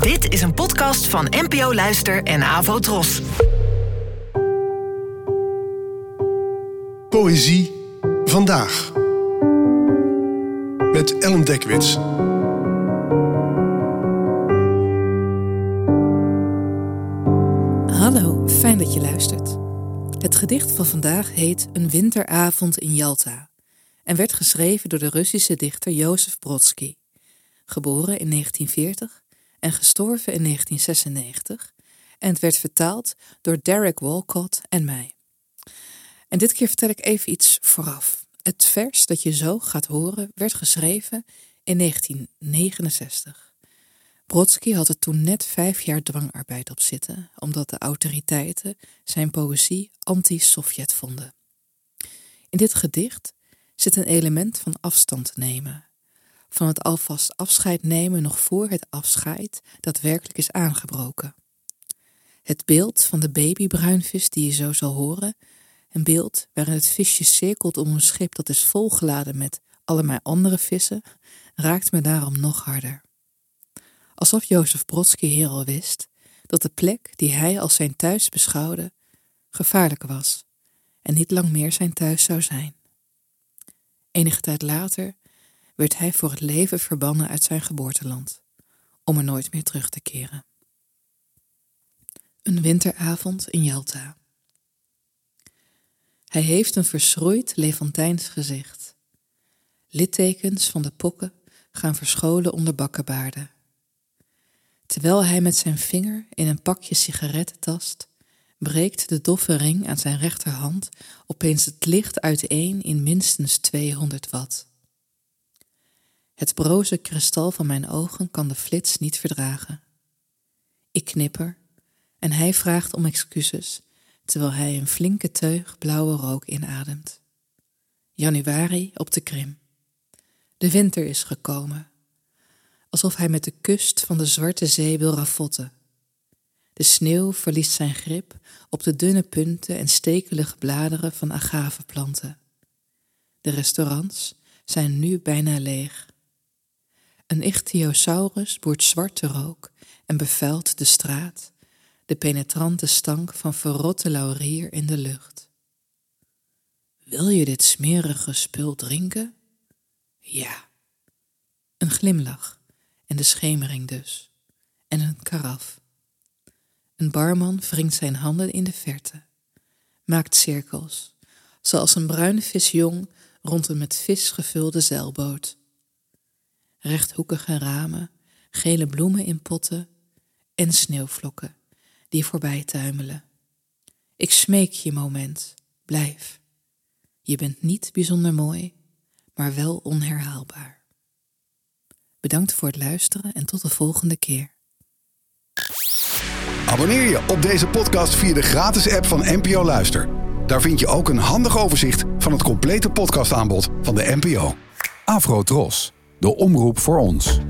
Dit is een podcast van NPO Luister en Avo Tros. Poëzie vandaag. Met Ellen Dekwits. Hallo, fijn dat je luistert. Het gedicht van vandaag heet Een winteravond in Jalta en werd geschreven door de Russische dichter Jozef Brodsky, geboren in 1940 en gestorven in 1996, en het werd vertaald door Derek Walcott en mij. En dit keer vertel ik even iets vooraf. Het vers dat je zo gaat horen werd geschreven in 1969. Brodsky had er toen net vijf jaar dwangarbeid op zitten, omdat de autoriteiten zijn poëzie anti-Sovjet vonden. In dit gedicht zit een element van afstand nemen, van het alvast afscheid nemen nog voor het afscheid daadwerkelijk is aangebroken. Het beeld van de babybruinvis die je zo zal horen, een beeld waarin het visje cirkelt om een schip dat is volgeladen met allemaal andere vissen, raakt me daarom nog harder alsof Jozef Brodsky hier al wist dat de plek die hij als zijn thuis beschouwde gevaarlijk was en niet lang meer zijn thuis zou zijn. Enige tijd later werd hij voor het leven verbannen uit zijn geboorteland, om er nooit meer terug te keren. Een winteravond in Jalta. Hij heeft een verschroeid Levantijns gezicht. Littekens van de pokken gaan verscholen onder bakkenbaarden Terwijl hij met zijn vinger in een pakje sigaretten tast, breekt de doffe ring aan zijn rechterhand opeens het licht uiteen in minstens 200 watt. Het broze kristal van mijn ogen kan de flits niet verdragen. Ik knipper en hij vraagt om excuses terwijl hij een flinke teug blauwe rook inademt. Januari op de Krim. De winter is gekomen alsof hij met de kust van de Zwarte Zee wil ravotten. De sneeuw verliest zijn grip op de dunne punten en stekelige bladeren van agaveplanten. De restaurants zijn nu bijna leeg. Een ichthyosaurus boert zwarte rook en bevuilt de straat, de penetrante stank van verrotte laurier in de lucht. Wil je dit smerige spul drinken? Ja. Een glimlach en de schemering dus, en een karaf. Een barman wringt zijn handen in de verte, maakt cirkels, zoals een bruine visjong rond een met vis gevulde zeilboot. Rechthoekige ramen, gele bloemen in potten en sneeuwvlokken die voorbij tuimelen. Ik smeek je moment, blijf. Je bent niet bijzonder mooi, maar wel onherhaalbaar. Bedankt voor het luisteren en tot de volgende keer. Abonneer je op deze podcast via de gratis app van NPO Luister. Daar vind je ook een handig overzicht van het complete podcastaanbod van de NPO. Afro Tros, de omroep voor ons.